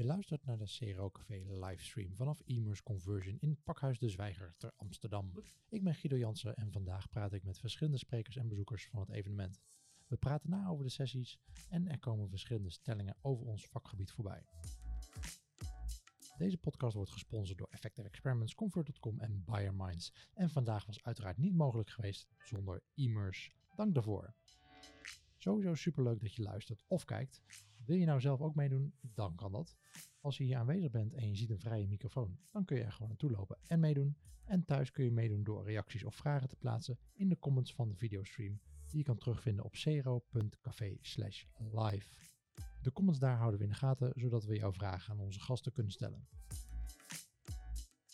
Je luistert naar de CRO livestream vanaf Immers Conversion in Pakhuis de Zwijger te Amsterdam. Ik ben Guido Jansen en vandaag praat ik met verschillende sprekers en bezoekers van het evenement. We praten na over de sessies en er komen verschillende stellingen over ons vakgebied voorbij. Deze podcast wordt gesponsord door Effective Experiments, Comfort.com en Buyer Minds. En vandaag was uiteraard niet mogelijk geweest zonder Immers. Dank daarvoor. Sowieso superleuk dat je luistert of kijkt. Wil je nou zelf ook meedoen? Dan kan dat. Als je hier aanwezig bent en je ziet een vrije microfoon, dan kun je er gewoon naartoe lopen en meedoen. En thuis kun je meedoen door reacties of vragen te plaatsen in de comments van de videostream, die je kan terugvinden op cero.café live. De comments daar houden we in de gaten, zodat we jouw vragen aan onze gasten kunnen stellen.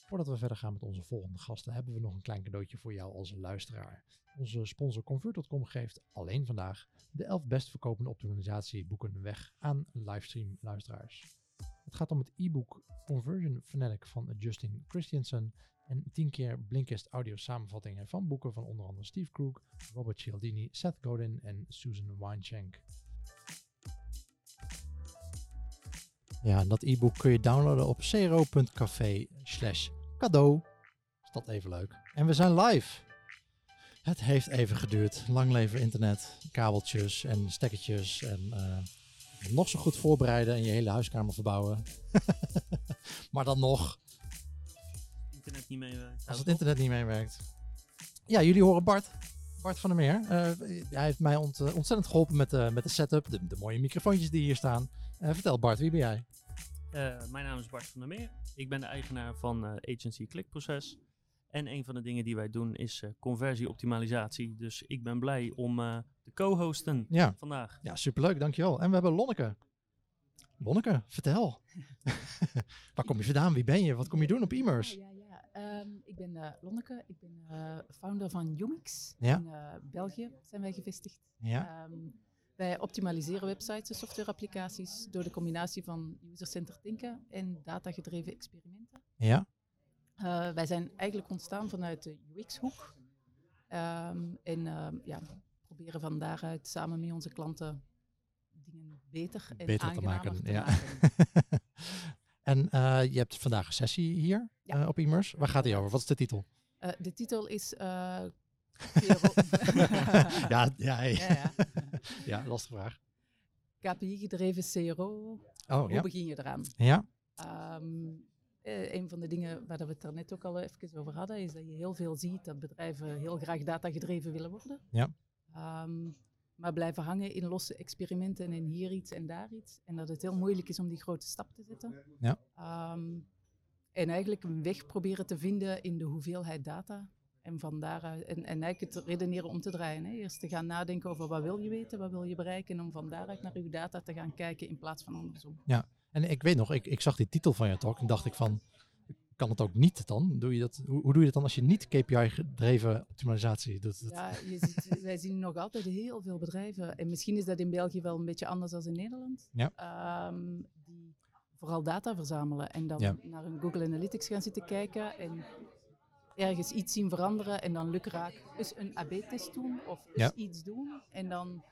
Voordat we verder gaan met onze volgende gasten, hebben we nog een klein cadeautje voor jou als luisteraar. Onze sponsor Convert.com geeft alleen vandaag de 11 best verkopende optimalisatieboeken weg aan livestream luisteraars. Het gaat om het e-book Conversion Fanatic van Justin Christiansen en 10 keer Blinkist audio samenvattingen van boeken van onder andere Steve Krug, Robert Cialdini, Seth Godin en Susan Weinschenk. Ja, dat e-book kun je downloaden op cero.café slash cadeau. Is dat even leuk. En we zijn live. Het heeft even geduurd. Lang leven internet, kabeltjes en stekkertjes en uh, nog zo goed voorbereiden en je hele huiskamer verbouwen. maar dan nog. internet niet meewerkt. Als het internet niet meewerkt. Ja, jullie horen Bart. Bart van der Meer. Uh, hij heeft mij ont, uh, ontzettend geholpen met, met de setup, de, de, mooie microfoontjes die hier staan. vertel Bart, wie ben jij? Mijn naam is Bart van der Meer. Ik ben de eigenaar van Agency Clickproces. En een van de dingen die wij doen is conversieoptimalisatie. Dus ik ben blij om te co-hosten ja. vandaag. Ja, superleuk, dankjewel. En we hebben Lonneke. Lonneke, vertel. Waar kom je vandaan? Wie ben je? Wat kom je doen op e-mails? Ja, ja. Um, ik ben uh, Lonneke, ik ben uh, founder van Umix. Ja. In uh, België zijn wij gevestigd. Ja. Um, wij optimaliseren websites en softwareapplicaties door de combinatie van user-centered denken en datagedreven experimenten. Ja. wij zijn eigenlijk ontstaan vanuit de UX-hoek. Um, en ja, proberen van daaruit samen met onze klanten dingen beter en beter te maken. te ja. maken. en uh, je hebt vandaag een sessie hier ja. uh, op Immers. Waar gaat die over? Wat is de titel? Uh, de titel is. ja, ja, ja, ja. ja, lastige vraag. KPI-gedreven CRO. Oh, Hoe ja. begin je eraan? Ja. Um, een van de dingen waar we het net ook al even over hadden, is dat je heel veel ziet dat bedrijven heel graag datagedreven willen worden. Ja. Um, maar blijven hangen in losse experimenten en hier iets en daar iets. En dat het heel moeilijk is om die grote stap te zetten. Ja. Um, en eigenlijk een weg proberen te vinden in de hoeveelheid data. En van daaruit, en, en eigenlijk het redeneren om te draaien. Hè. Eerst te gaan nadenken over wat wil je weten, wat wil je bereiken. En om van daaruit naar uw data te gaan kijken in plaats van andersom. Ja, en ik weet nog, ik, ik zag die titel van je talk en dacht ik van, kan het ook niet dan? Doe je dat, hoe, hoe doe je dat dan als je niet KPI-gedreven optimalisatie doet? Ja, je ziet, wij zien nog altijd heel veel bedrijven, en misschien is dat in België wel een beetje anders dan in Nederland, ja. um, die vooral data verzamelen en dan ja. naar een Google Analytics gaan zitten kijken en ergens iets zien veranderen en dan lukraak eens een AB-test doen of eens ja. iets doen en dan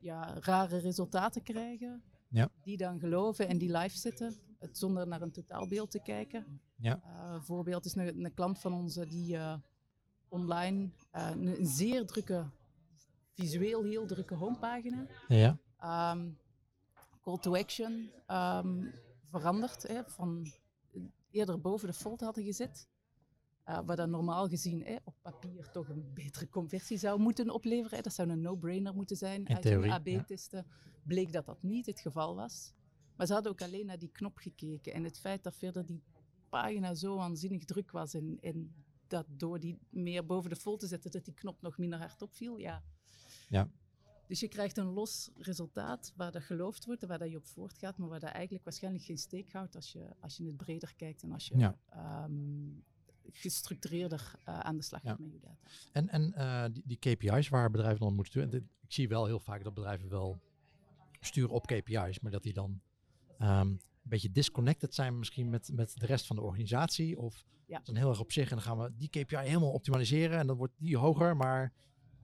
ja, rare resultaten krijgen ja. die dan geloven en die live zetten, het zonder naar een totaalbeeld te kijken. Ja. Uh, een voorbeeld is een, een, klant van ons die uh, online uh, een, een, zeer drukke, visueel heel drukke homepagina, ja. um, call to action, um, veranderd, hè, van eerder boven de fold hadden gezet. Uh, wat dan normaal gezien hè, op papier toch een betere conversie zou moeten opleveren. Hè. Dat zou een no-brainer moeten zijn. In Uit theorie, een AB-testen ja. bleek dat dat niet het geval was. Maar ze hadden ook alleen naar die knop gekeken. En het feit dat verder die pagina zo waanzinnig druk was en, en dat door die meer boven de fold te zetten, dat die knop nog minder hard opviel, ja. Ja. Dus je krijgt een los resultaat waar dat geloofd wordt en waar dat je op voortgaat, maar waar dat eigenlijk waarschijnlijk geen steek houdt als je, als je het breder kijkt en als je ja. um, gestructureerder uh, aan de slag ja. met je data. En, en uh, die, die, KPI's waar bedrijven dan moeten doen, en ik zie wel heel vaak dat bedrijven wel sturen op KPI's, maar dat die dan um, een beetje disconnected zijn misschien met, met de rest van de organisatie. Of ja. dan heel erg op zich en dan gaan we die KPI helemaal optimaliseren en dan wordt die hoger, maar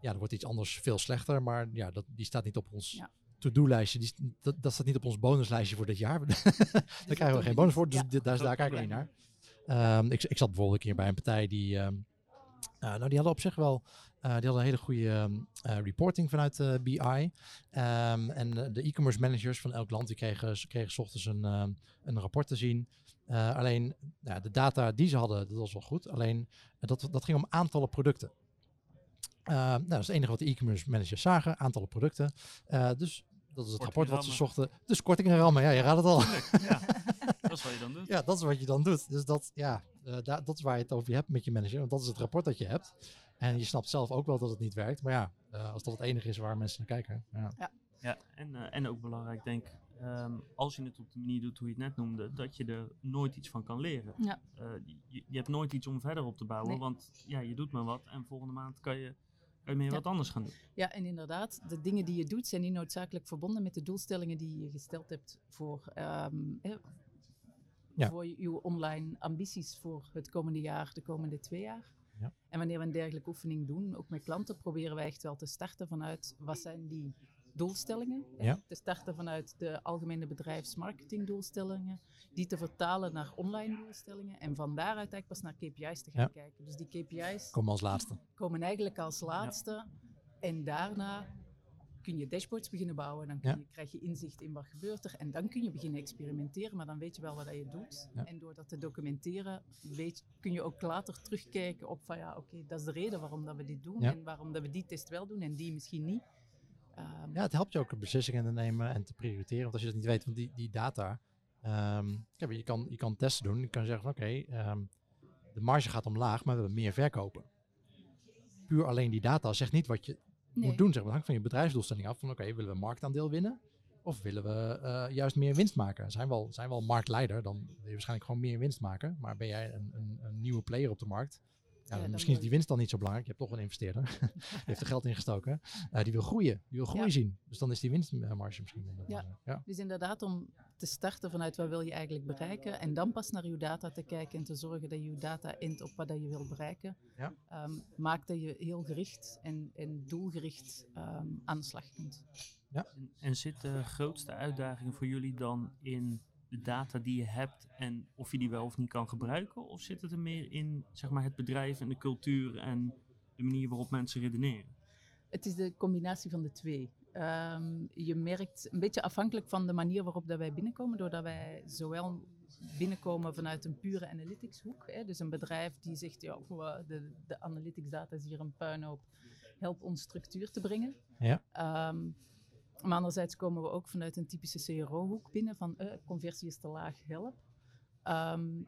ja, dan wordt iets anders veel slechter, maar ja, dat, die staat niet op ons ja. to-do-lijstje, dat, dat staat niet op ons bonuslijstje voor dit jaar. daar krijgen we geen bonus voor, dus Ja. dit- daar, daar kijken we niet naar. Ehm, ik, ik zat bijvoorbeeld een keer bij een partij die, ehm, eh, nou, die hadden op zich wel, eh, die hadden een hele goede ehm, eh, reporting vanuit eh, BI. En de e-commerce managers van elk land, die kregen, ze kregen 's ochtends een, een rapport te zien. Alleen ja, de data die ze hadden, dat was wel goed. Alleen dat, dat ging om aantallen producten. Nou, dat is het enige wat de e-commerce managers zagen, aantallen producten. Dus dat is het rapport wat ze zochten. Dus kortingen rammen, ja, je raadt het al. Ja, dat is wat je dan doet. Ja, dat is wat je dan doet. Dus dat, ja, eh, dat is waar je het over hebt met je manager. Want dat is het rapport dat je hebt. En je snapt zelf ook wel dat het niet werkt. Maar ja, eh, als dat het enige is waar mensen naar kijken. Ja. Ja, en, eh, en ook belangrijk denk ik, ehm, als je het op de manier doet hoe je het net noemde, dat je er nooit iets van kan leren. Ja. Eh, je, je hebt nooit iets om verder op te bouwen, Nee. want ja, je doet maar wat en volgende maand kan je, kan je meer Ja. wat anders gaan doen. Ja, en inderdaad, de dingen die je doet zijn niet noodzakelijk verbonden met de doelstellingen die je gesteld hebt voor, ehm, hè, Ja. voor je, uw online ambities voor het komende jaar, de komende twee jaar. Ja. En wanneer we een dergelijke oefening doen, ook met klanten, proberen wij echt wel te starten vanuit wat zijn die doelstellingen. Ja. Te starten vanuit de algemene bedrijfsmarketingdoelstellingen, die te vertalen naar online doelstellingen en van daaruit eigenlijk pas naar KPI's te gaan Ja. kijken. Dus die KPI's Kom als laatste. komen eigenlijk als laatste. En daarna kun je dashboards beginnen bouwen. Dan kun Ja. je, krijg je inzicht in wat gebeurt er. En dan kun je beginnen experimenteren. Maar dan weet je wel wat je doet. Ja. En door dat te documenteren weet, kun je ook later terugkijken op van ja, oké, dat is de reden waarom dat we dit doen. Ja. En waarom dat we die test wel doen en die misschien niet. Ehm, Ja, het helpt je ook beslissingen te nemen en te prioriteren. Want als je dat niet weet, want die, die data. kijk, je, kan, je kan testen doen. Je kan zeggen van oké, ehm, de marge gaat omlaag, maar we hebben meer verkopen. Puur alleen die data zegt niet wat je nee. moet doen. Zeg maar. Het hangt van je bedrijfsdoelstelling af. Van oké, willen we marktaandeel winnen? Of willen we eh, juist meer winst maken? Zijn we al, zijn we al marktleider, dan wil je waarschijnlijk gewoon meer winst maken. Maar ben jij een, een, een nieuwe player op de markt? Ja, misschien is wil die winst dan niet zo belangrijk. Je hebt toch een investeerder. die heeft er geld in gestoken. Eh, die wil groeien. Die wil groei Ja. zien. Dus dan is die winstmarge misschien minder. Ja. belangrijk. ja. Dus inderdaad om te starten vanuit wat wil je eigenlijk bereiken en dan pas naar je data te kijken en te zorgen dat je je data int op wat dat je wilt bereiken. Ja. Ehm, maakt dat je heel gericht en, en doelgericht ehm, aan de slag kunt. En, en zit de grootste uitdaging voor jullie dan in de data die je hebt en of je die wel of niet kan gebruiken? Of zit het er meer in zeg maar, het bedrijf en de cultuur en de manier waarop mensen redeneren? Het is de combinatie van de twee. Ehm, je merkt een beetje afhankelijk van de manier waarop dat wij binnenkomen, doordat wij zowel binnenkomen vanuit een pure analytics hoek, hè, dus een bedrijf die zegt, ja, de, de analytics data is hier een puinhoop, help ons structuur te brengen. Ja. Ehm, maar anderzijds komen we ook vanuit een typische CRO-hoek binnen van eh, conversie is te laag, help. Ehm,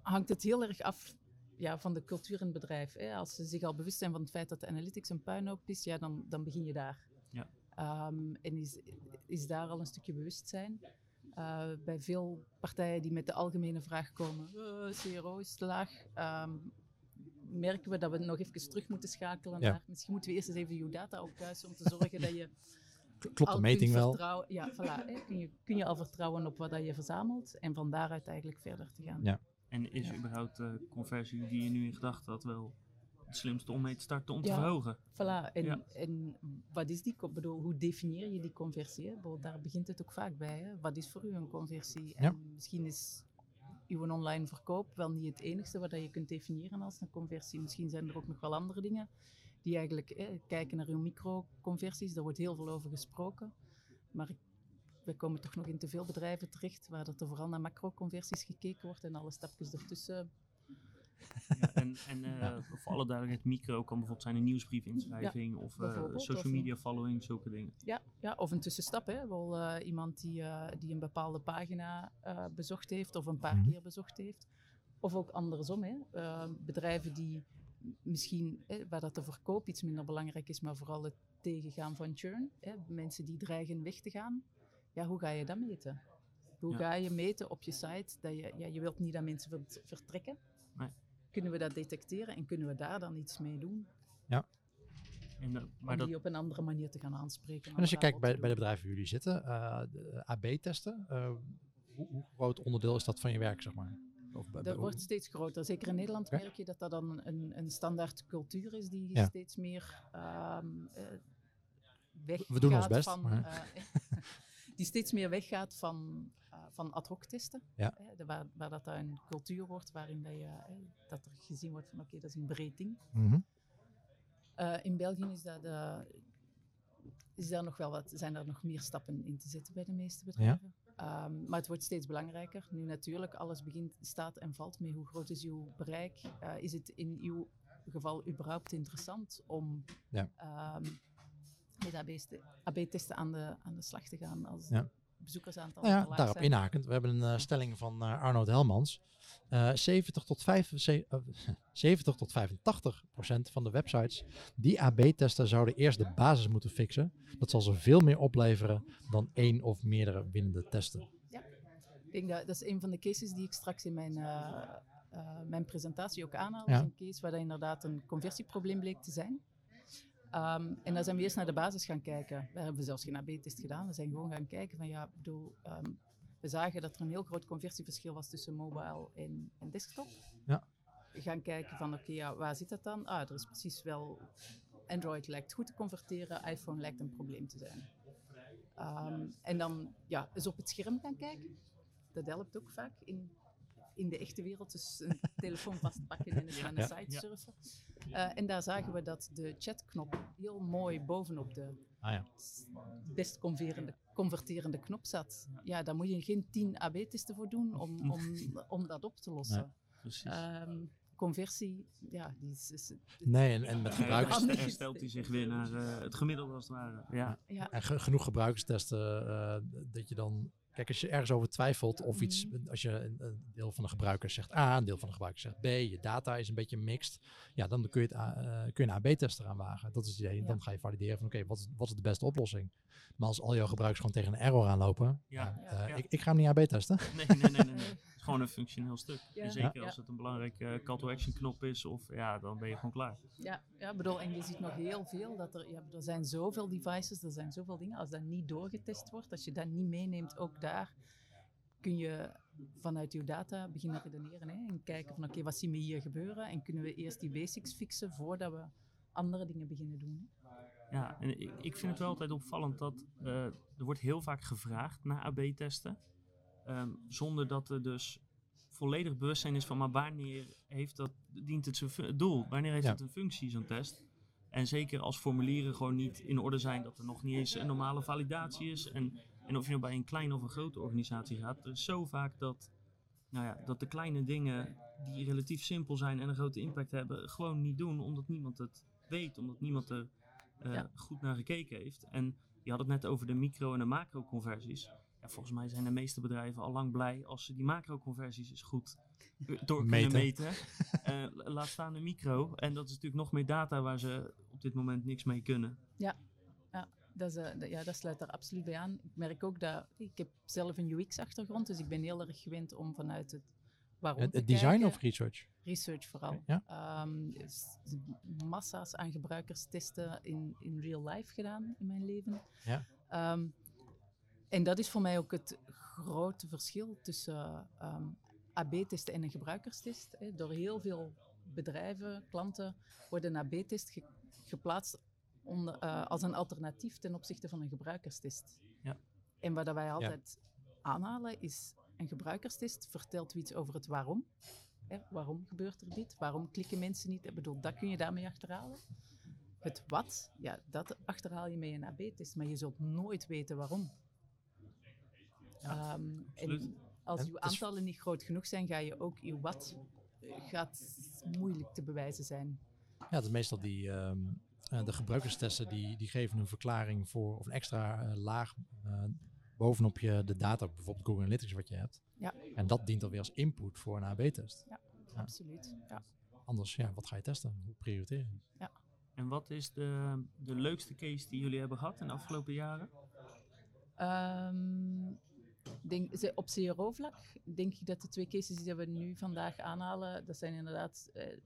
hangt het heel erg af ja, van de cultuur in het bedrijf. Hè. Als ze zich al bewust zijn van het feit dat de analytics een puinhoop is, ja, dan, dan begin je daar. Ja. Ehm, en is, is daar al een stukje bewustzijn. Eh, bij veel partijen die met de algemene vraag komen, eh, CRO is te laag, ehm, merken we dat we nog even terug moeten schakelen Ja. naar, misschien moeten we eerst eens even je data opkuisen om te zorgen dat je Kl- Klopt de meting wel? vertrouwen- Ja, voilà, hè. Kun, je, kun je al vertrouwen op wat dat je verzamelt en van daaruit eigenlijk verder te gaan. Ja. En is Ja. überhaupt de conversie die je nu in gedachten had wel het slimste om mee te starten om te Ja. verhogen? Voilà, en, Ja. en wat is die, ik bedoel, hoe definieer je die conversie? Hè? Daar begint het ook vaak bij. Hè? Wat is voor u een conversie? En Ja. misschien is uw online verkoop wel niet het enigste wat je kunt definiëren als een conversie. Misschien zijn er ook nog wel andere dingen die eigenlijk kijken naar uw microconversies. Daar wordt heel veel over gesproken. Maar we komen toch nog in te veel bedrijven terecht waar er vooral naar macroconversies gekeken wordt en alle stapjes ertussen. Ja, en en eh, Ja. voor alle duidelijkheid, micro kan bijvoorbeeld zijn een nieuwsbriefinschrijving of eh, social media following, zulke dingen. Ja, ja, of een tussenstap. Hè. Wel, eh, iemand die, eh, die een bepaalde pagina eh, bezocht heeft of een paar Mhm. keer bezocht heeft. Of ook andersom. Hè. Bedrijven die misschien, hè, waar dat de verkoop iets minder belangrijk is, maar vooral het tegengaan van churn. Hè. Mensen die dreigen weg te gaan. Ja, hoe ga je dat meten? Hoe Ja. ga je meten op je site dat je, ja, je wilt niet dat mensen vert- vertrekken. Nee. Kunnen we dat detecteren en kunnen we daar dan iets mee doen? En, eh, maar om dat, die op een andere manier te gaan aanspreken. En als je kijkt bij, bij de bedrijven waar jullie zitten, eh, de AB-testen, eh, hoe, hoe groot onderdeel is dat van je werk, zeg maar? Of bij- Dat wordt steeds groter. Zeker in Nederland merk je dat dat dan een, een standaard cultuur is die Ja. steeds meer ehm, eh, weggaat We doen ons best, van... maar- eh, die steeds meer weggaat van, eh, van ad hoc testen. Ja. hè, de- waar, waar dat een cultuur wordt, waarin dat, je, hè, dat er gezien wordt van oké, dat is een breed ding. Mhm. Eh, in België is dat, is daar nog wel wat, zijn er nog meer stappen in te zetten bij de meeste bedrijven. Ehm, maar het wordt steeds belangrijker. Nu natuurlijk, alles begint, staat en valt met hoe groot is uw bereik. Eh, is het in uw geval überhaupt interessant om Ja. ehm, met AB-testen AB-testen aan, de, aan de slag te gaan als Ja. bezoekersaantal Nou ja, daarop zijn? inhakend. We hebben een eh, stelling van eh, Arnold Helmans. Eh 70, tot 5, ze- eh, 70 tot 85 procent van de websites die AB testen zouden eerst de basis moeten fixen. Dat zal ze veel meer opleveren dan één of meerdere winnende testen. Ik denk dat, dat is een van de cases die ik straks in mijn, mijn presentatie ook aanhaal. Ja. Een case waar dat inderdaad een conversieprobleem bleek te zijn. Ehm, en dan zijn we eerst naar de basis gaan kijken. We hebben zelfs geen AB-test gedaan. We zijn gewoon gaan kijken van ja, ik bedoel, ehm, we zagen dat er een heel groot conversieverschil was tussen mobile en, en desktop. Ja. We gaan kijken van oké, ja, waar zit dat dan? Ah, er is precies wel, Android lijkt goed te converteren, iPhone lijkt een probleem te zijn. Ehm, en dan ja, eens op het scherm gaan kijken. Dat helpt ook vaak in, in de echte wereld. Dus een telefoon vastpakken en eens Ja, naar een ja. site Ja. surfen. Eh, en daar zagen we dat de chatknop heel mooi bovenop de Ah best converterende, converterende knop zat. Ja, daar moet je geen 10 AB-testen voor doen om, om, om dat op te lossen. Precies. Ehm, conversie, ja, die is, is- Nee, en, en met Ja, gebruikers, herstelt hij zich weer naar eh, het gemiddelde als het ware. Ja, ja, en ge- genoeg gebruikerstesten eh, dat je dan... Kijk, als je ergens over twijfelt of iets, Mhm. als je een, een deel van de gebruikers zegt A, een deel van de gebruikers zegt B, je data is een beetje mixed, ja, dan kun je, het, A- eh, kun je een AB-test eraan wagen. Dat is het idee. En. Dan ga je valideren van, oké, wat, is, wat is de beste oplossing? Maar als al jouw gebruikers gewoon tegen een error aanlopen, Ja, ja, eh, ja. Ik, ik ga hem niet AB testen. nee, nee, nee, nee. nee. Gewoon een functioneel stuk. Ja. En zeker Ja. als het een belangrijke call to action knop is, of ja, dan ben je gewoon klaar. ja, ja, bedoel, en je ziet nog heel veel dat er, ja, er zijn zoveel devices, er zijn zoveel dingen. Als dat niet doorgetest wordt, als je dat niet meeneemt, ook daar kun je vanuit je data beginnen redeneren hè, en kijken van oké, wat zien we hier gebeuren en kunnen we eerst die basics fixen voordat we andere dingen beginnen doen. hè. Ja, en ik, ik vind het wel altijd opvallend dat eh, er wordt heel vaak gevraagd naar AB-testen. Ehm, zonder dat er dus volledig bewustzijn is van, maar wanneer heeft dat, dient het zijn doel? Wanneer heeft Ja. het een functie, zo'n test? En zeker als formulieren gewoon niet in orde zijn, dat er nog niet eens een normale validatie is. En, en of je nou bij een kleine of een grote organisatie gaat, er is zo vaak dat, nou ja, dat de kleine dingen die relatief simpel zijn en een grote impact hebben, gewoon niet doen, omdat niemand het weet, omdat niemand er eh, Ja. goed naar gekeken heeft. En je had het net over de micro- en de macro-conversies. Ja, volgens mij zijn de meeste bedrijven al lang blij als ze die macro-conversies eens goed eh, door Meten. kunnen meten. Eh, laat staan de micro. En dat is natuurlijk nog meer data waar ze op dit moment niks mee kunnen. Dat, is, eh, ja, dat sluit daar absoluut bij aan. Ik merk ook dat ik heb zelf een UX-achtergrond, dus ik ben heel erg gewend om vanuit het waarom Het, design kijken. of research? Research vooral. Ja. Ehm, dus massa's aan gebruikerstesten in, in real life gedaan in mijn leven. Ja. Ehm, en dat is voor mij ook het grote verschil tussen ehm, AB-testen en een gebruikerstest. Hè. Door heel veel bedrijven, klanten, wordt een AB-test ge- geplaatst onder, eh, als een alternatief ten opzichte van een gebruikerstest. Ja. En wat wij altijd aanhalen is, een gebruikerstest vertelt iets over het waarom. Hè, waarom gebeurt er dit? Waarom klikken mensen niet? Ik bedoel, dat kun je daarmee achterhalen. Het wat, ja, dat achterhaal je met een AB-test, maar je zult nooit weten waarom. Ehm, en als het is- aantallen niet groot genoeg zijn, ga je ook je wat eh, gaat moeilijk te bewijzen zijn. Ja, het is meestal die, ehm, eh, de gebruikerstesten die, die geven een verklaring voor, of een extra eh, laag eh, bovenop je de data, bijvoorbeeld Google Analytics wat je hebt. Ja. En dat dient dan weer als input voor een AB-test. Ja. Absoluut. Ja. Anders, ja, wat ga je testen? Hoe prioriteer je? En wat is de, de leukste case die jullie hebben gehad in de afgelopen jaren? Ehm, denk, op CRO-vlak denk ik dat de twee cases die we nu vandaag aanhalen, dat zijn inderdaad, eh,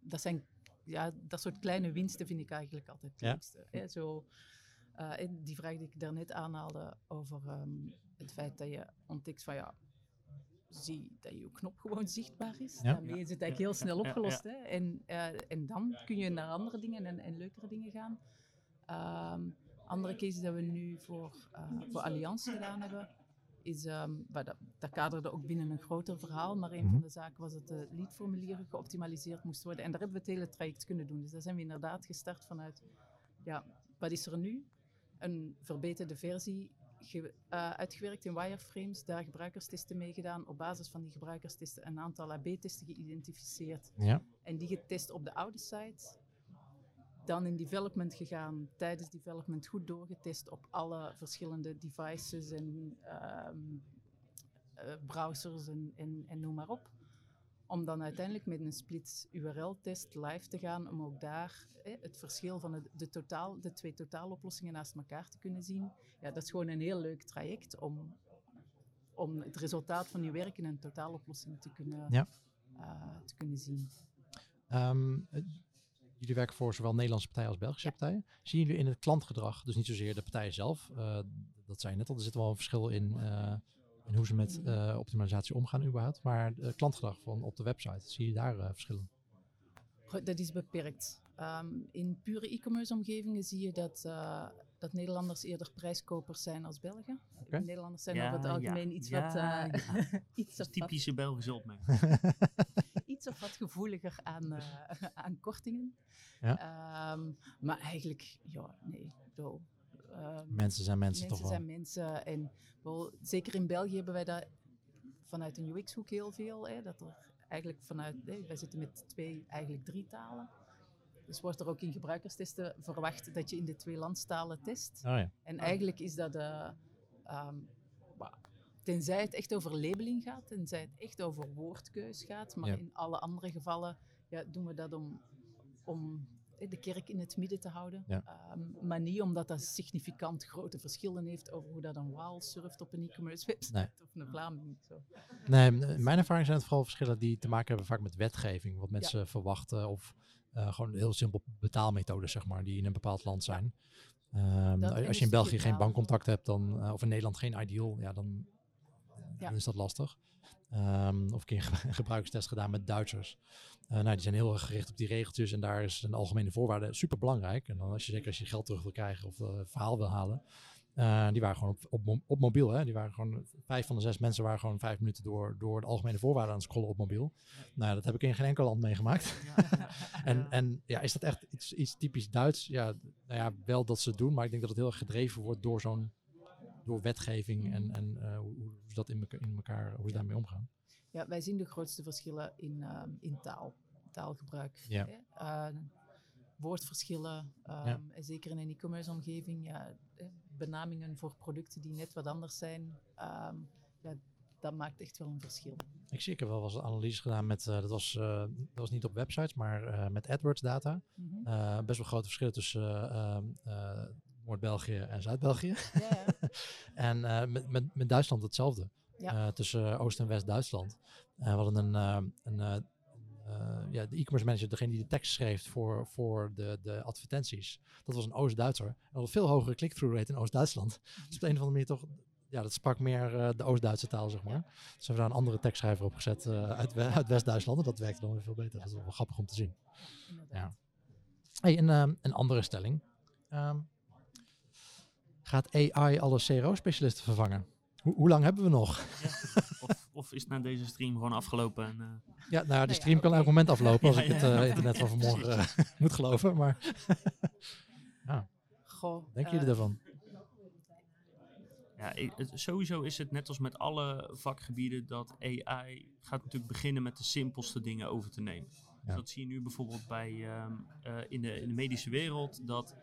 dat zijn, ja, dat soort kleine winsten vind ik eigenlijk altijd het Ja. leukste. Hè? Zo, eh, die vraag die ik daarnet aanhaalde over ehm, het feit dat je ontdekt van ja, zie dat je knop gewoon zichtbaar is. Ja. Daarmee is het eigenlijk heel snel opgelost. Hè? En, eh, en dan kun je naar andere dingen en, en leukere dingen gaan. Ehm, andere case dat we nu voor, uh, voor Allianz gedaan hebben, is, um, dat, dat kaderde ook binnen een groter verhaal, maar een Mhm. van de zaken was dat de leadformulieren geoptimaliseerd moesten worden. En daar hebben we het hele traject kunnen doen. Dus daar zijn we inderdaad gestart vanuit, ja, wat is er nu? Een verbeterde versie ge- eh, uitgewerkt in wireframes, daar gebruikerstesten mee gedaan, op basis van die gebruikerstesten een aantal AB-testen geïdentificeerd Ja. en die getest op de oude site. Dan in development gegaan, tijdens development goed doorgetest op alle verschillende devices en ehm, eh, browsers en, en, en noem maar op. Om dan uiteindelijk met een split URL-test live te gaan, om ook daar eh, het verschil van het, de, totaal, de twee totaaloplossingen naast elkaar te kunnen zien. Ja, dat is gewoon een heel leuk traject om, om het resultaat van je werk in een totaaloplossing te kunnen, Ja. eh, te kunnen zien. Ehm, eh, jullie werken voor zowel Nederlandse partijen als Belgische Ja. partijen. Zien jullie in het klantgedrag, dus niet zozeer de partijen zelf, eh, dat zei je net al, er zit wel een verschil in, eh, in hoe ze met eh, optimalisatie omgaan überhaupt, maar het klantgedrag van op de website, zie je daar eh, verschillen? Dat is beperkt. Ehm, in pure e-commerce omgevingen zie je dat, eh, dat Nederlanders eerder prijskopers zijn als Belgen. Nederlanders zijn Ja, over het ja, algemeen iets, ja, wat, eh, ja. iets, Dat is typische Belgische opmerking. iets of wat gevoeliger aan, eh, aan kortingen. Ja. Ehm, maar eigenlijk, ja, nee. ik bedoel, ehm, mensen zijn mensen, mensen toch wel. zijn mensen. En wel, zeker in België hebben wij dat vanuit een UX-hoek heel veel. Hè, dat er eigenlijk vanuit, hè, wij zitten met twee, eigenlijk drie talen. Dus wordt er ook in gebruikerstesten verwacht dat je in de twee landstalen test. Oh ja. En eigenlijk is dat, wa- tenzij het echt over labeling gaat, tenzij het echt over woordkeus gaat, maar Ja. in alle andere gevallen ja, doen we dat om, om eh, de kerk in het midden te houden. Ja. Ehm, maar niet omdat dat significant grote verschillen heeft over hoe dat een Waal surft op een e-commerce website Nee. of een Vlaming. Zo. Nee, in mijn ervaring zijn het vooral verschillen die te maken hebben vaak met wetgeving. Wat mensen verwachten of eh, gewoon heel simpel betaalmethodes, zeg maar, die in een bepaald land zijn. Ehm, als je in België geen bankcontact hebt, dan, eh, of in Nederland geen ideal, ja, dan, Ja. dan is dat lastig. Ehm, of een keer een gebru- een gebruikstest gedaan met Duitsers. Eh, nou, die zijn heel erg gericht op die regeltjes en daar is een algemene voorwaarde super belangrijk. En dan als je zeker als je geld terug wil krijgen of eh, verhaal wil halen. eh, die waren gewoon op, op, mo- op mobiel. Hè? Die waren gewoon, vijf van de zes mensen waren gewoon vijf minuten door, door de algemene voorwaarden aan het scrollen op mobiel. Nou, dat heb ik in geen enkel land meegemaakt. En, en ja, is dat echt iets, iets typisch Duits? Ja, nou ja, wel dat ze het doen, maar ik denk dat het heel erg gedreven wordt door zo'n door wetgeving en, en eh, hoe, ze dat in, elkaar, in elkaar, hoe ze daarmee omgaan. Ja, wij zien de grootste verschillen in, ehm, in taal, taalgebruik. Ja. Hè? Eh, woordverschillen, ehm, Ja. en zeker in een e-commerce omgeving, ja, eh, benamingen voor producten die net wat anders zijn, ehm, ja, dat maakt echt wel een verschil. Ik zie, ik heb wel eens analyses gedaan met, eh, dat, was, dat was niet op websites, maar met AdWords data. Mhm. Best wel grote verschillen tussen ehm, Noord-België en Zuid-België. Ja. En eh, met, met, met Duitsland hetzelfde. Ja. Eh, tussen Oost- en West-Duitsland. Eh, we hadden een, een ja, de e-commerce manager, degene die de tekst schreef voor, voor de, de advertenties. Dat was een Oost-Duitser. En had een veel hogere click-through rate in Oost-Duitsland. Dus op de een of andere manier toch, ja, dat sprak meer de Oost-Duitse taal, zeg maar. Dus hebben we daar een andere tekstschrijver op gezet uit, uit West-Duitsland. En dat werkte dan weer veel beter. Dat is wel grappig om te zien. Ja. Hey, een, een andere stelling. Ehm, gaat AI alle CRO-specialisten vervangen? Hoe, hoe lang hebben we nog? Of, of is het na deze stream gewoon afgelopen? En, eh, Ja, nou, ja, de ja, stream kan elk moment aflopen als Ja, ik het ja. eh, internet van vanmorgen eh, moet geloven. Maar Goh, denken jullie daarvan? Ja, ik- sowieso is het net als met alle vakgebieden dat AI gaat natuurlijk beginnen met de simpelste dingen over te nemen. Dus Ja. dat zie je nu bijvoorbeeld bij, ehm, eh, in, de, in de medische wereld, dat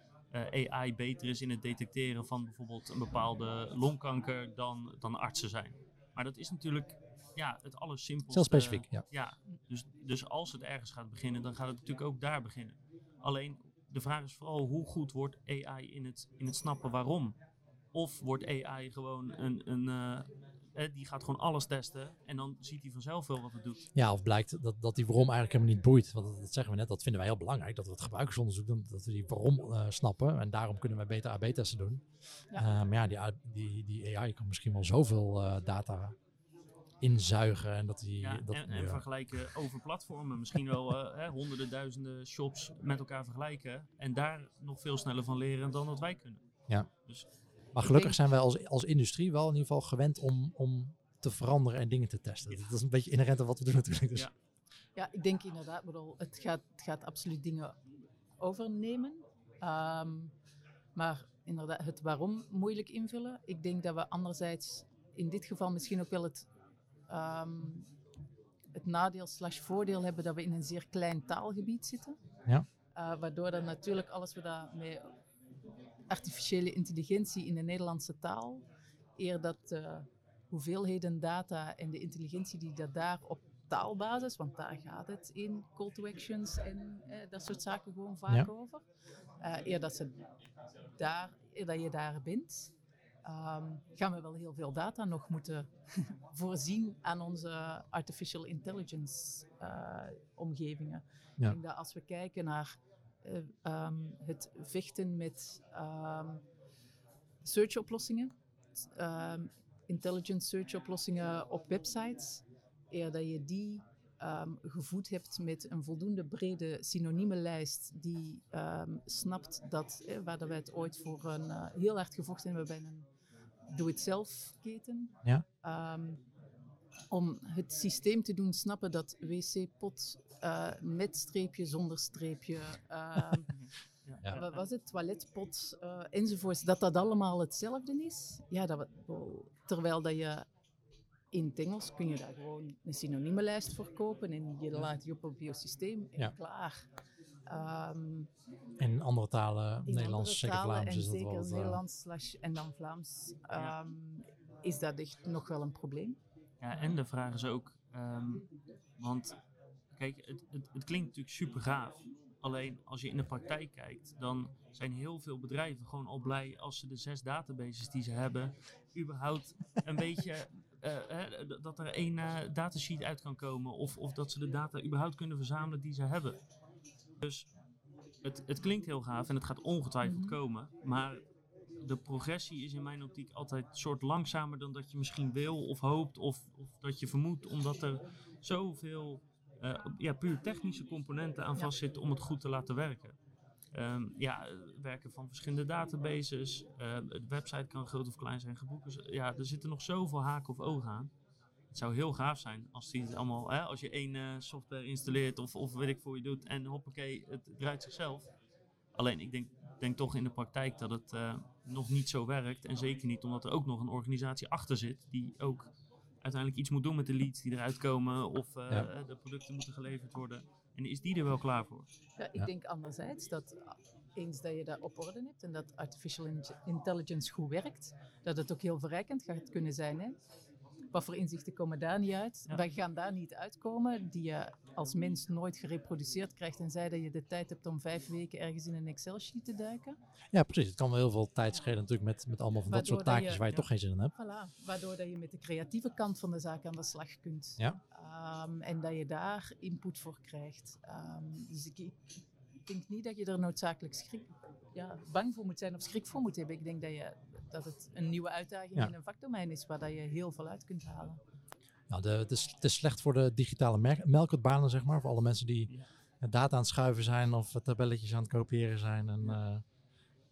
AI beter is in het detecteren van bijvoorbeeld een bepaalde longkanker dan, dan artsen zijn. Maar dat is natuurlijk ja, het allersimpelste. Heel specifiek, ja. Ja, dus, dus als het ergens gaat beginnen, dan gaat het natuurlijk ook daar beginnen. Alleen de vraag is vooral hoe goed wordt AI in het, in het snappen waarom? Of wordt AI gewoon een, een eh, eh, die gaat gewoon alles testen en dan ziet hij vanzelf wel wat het doet. Ja, of blijkt dat, dat die waarom eigenlijk helemaal niet boeit. Want dat, dat zeggen we net, dat vinden wij heel belangrijk. Dat we het gebruikersonderzoek doen, dat we die waarom eh, snappen. En daarom kunnen we beter AB-testen doen. Ja. Eh, maar ja, die, die, die AI kan misschien wel zoveel eh, data inzuigen. En dat die, Ja, dat, en, en ja. vergelijken over platformen. Misschien wel eh, hè, honderden, duizenden shops met elkaar vergelijken. En daar nog veel sneller van leren dan dat wij kunnen. Maar gelukkig denk- zijn wij als, als industrie wel in ieder geval gewend om, om te veranderen en dingen te testen. Ja. Dat is een beetje inherent aan wat we doen natuurlijk. Dus Ja. Ja, ik denk inderdaad, bedoel, het, gaat, het gaat absoluut dingen overnemen. Ehm, maar inderdaad, het waarom moeilijk invullen. Ik denk dat we anderzijds in dit geval misschien ook wel het, ehm, het nadeel slash voordeel hebben dat we in een zeer klein taalgebied zitten. Ja. Eh, waardoor dan natuurlijk alles wat dat met artificiële intelligentie in de Nederlandse taal, eer dat de hoeveelheden data en de intelligentie die dat daar op taalbasis, want daar gaat het in call to actions en eh, dat soort zaken gewoon vaak Ja. over. Eh, eer, dat ze daar, eer dat je daar bent, ehm, gaan we wel heel veel data nog moeten voorzien aan onze artificial intelligence eh, omgevingen. Ja. Ik denk dat als we kijken naar eh, ehm, het vechten met ehm search-oplossingen, ehm, intelligent search-oplossingen op websites, eer dat je die gevoed hebt met een voldoende brede synoniemenlijst die snapt dat, eh, waar dat wij het ooit voor een, eh, heel hard gevochten hebben bij een doe-het-zelf keten. Ja. Om het systeem te doen snappen dat wc-pot eh, met streepje, zonder streepje, ehm, Ja. wat was het, toiletpot eh, enzovoorts, dat dat allemaal hetzelfde is. Ja, dat terwijl dat je in het Engels kun je daar gewoon een synoniemenlijst voor kopen en je laat die op op je systeem en Ja. klaar. Ehm, En in andere talen, in Nederlands, andere talen Vlaams, en is dat zeker wel... eh, Nederlands slash en dan Vlaams, Ja. ehm, is dat echt nog wel een probleem. Ja, en de vraag is ook, ehm, want kijk, het, het, het klinkt natuurlijk super gaaf. Alleen als je in de praktijk kijkt, dan zijn heel veel bedrijven gewoon al blij als ze de zes databases die ze hebben, überhaupt een beetje, eh, dat er één eh, datasheet uit kan komen. Of, of dat ze de data überhaupt kunnen verzamelen die ze hebben. Dus het, het klinkt heel gaaf en het gaat ongetwijfeld Mhm. komen. Maar de progressie is in mijn optiek altijd een soort langzamer dan dat je misschien wil of hoopt of, of dat je vermoedt, omdat er zoveel eh, ja, puur technische componenten aan vastzitten om het goed te laten werken. Ehm, ja, eh, werken van verschillende databases, eh, de website kan groot of klein zijn, geboekt. Dus, ja, er zitten nog zoveel haken of ogen aan. Het zou heel gaaf zijn als, die het allemaal, hè, als je één eh, software installeert of, of weet ik voor je doet en hoppakee, het draait zichzelf. Alleen ik denk, denk toch in de praktijk dat het eh, nog niet zo werkt. En zeker niet omdat er ook nog een organisatie achter zit die ook uiteindelijk iets moet doen met de leads die eruit komen of eh, Ja. de producten moeten geleverd worden. En is die er wel klaar voor? Ja, ik Ja. denk anderzijds dat eens dat je dat op orde hebt en dat artificial in- intelligence goed werkt, dat het ook heel verrijkend gaat kunnen zijn. Hè? Wat voor inzichten komen daar niet uit? Ja. Wij gaan daar niet uitkomen, die je als mens nooit gereproduceerd krijgt, tenzij dat je de tijd hebt om vijf weken ergens in een Excel-sheet te duiken. Ja, precies. Het kan wel heel veel tijd schelen natuurlijk met, met allemaal van dat soort dat taakjes je- waar je ja. toch geen zin in hebt. Voilà, waardoor dat je met de creatieve kant van de zaak aan de slag kunt. Ja. Ehm, en dat je daar input voor krijgt. Ehm, dus ik, ik denk niet dat je er noodzakelijk schrik, ja, bang voor moet zijn of schrik voor moet hebben. Ik denk dat, je, dat het een nieuwe uitdaging Ja. in een vakdomein is waar dat je heel veel uit kunt halen. Nou, de, het, is, het is slecht voor de digitale melkertbanen, zeg maar. Voor alle mensen die data aan het schuiven zijn of tabelletjes aan het kopiëren zijn. En, eh,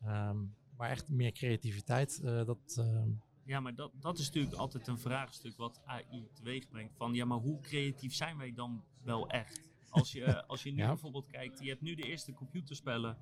ehm, maar echt meer creativiteit, eh, dat... ehm, Ja, maar dat, dat is natuurlijk altijd een vraagstuk wat AI teweeg brengt. Van ja, maar hoe creatief zijn wij dan wel echt? Als je, als je nu Ja. bijvoorbeeld kijkt, je hebt nu de eerste computerspellen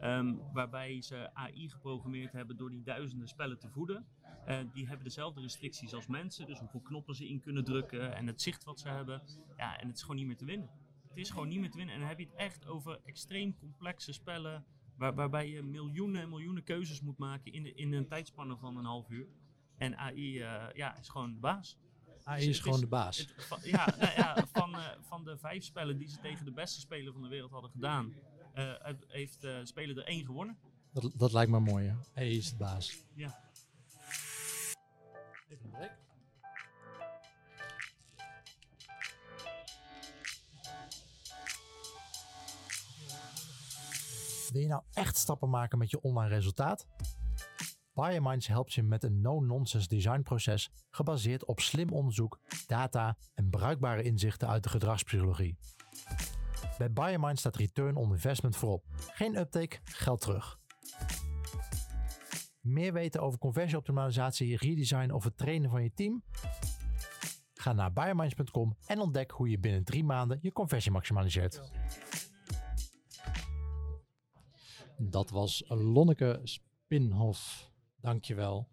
ehm, waarbij ze AI geprogrammeerd hebben door die duizenden spellen te voeden. Eh, die hebben dezelfde restricties als mensen, dus hoeveel knoppen ze in kunnen drukken en het zicht wat ze hebben. Ja, en het is gewoon niet meer te winnen. Het is gewoon niet meer te winnen. En dan heb je het echt over extreem complexe spellen, waar, waarbij je miljoenen en miljoenen keuzes moet maken in, de, in een tijdspanne van een half uur. En AI eh, ja, is gewoon de baas. AI Dus is gewoon is- de baas. Het- van, ja, nou ja van, eh, van de vijf spellen die ze tegen de beste speler van de wereld hadden gedaan, eh, heeft- de speler er één gewonnen. Dat, dat lijkt me mooi, hè. AI is de baas. Ja. Even een break. Wil je nou echt stappen maken met je online resultaat? Biominds helpt je met een no-nonsense designproces gebaseerd op slim onderzoek, data en bruikbare inzichten uit de gedragspsychologie. Bij BioMind staat return on investment voorop. Geen uptake, geld terug. Meer weten over conversieoptimalisatie, redesign of het trainen van je team? Ga naar biominds.com en ontdek hoe je binnen drie maanden je conversie maximaliseert. Dat was Lonneke Spinhoff. Dankjewel.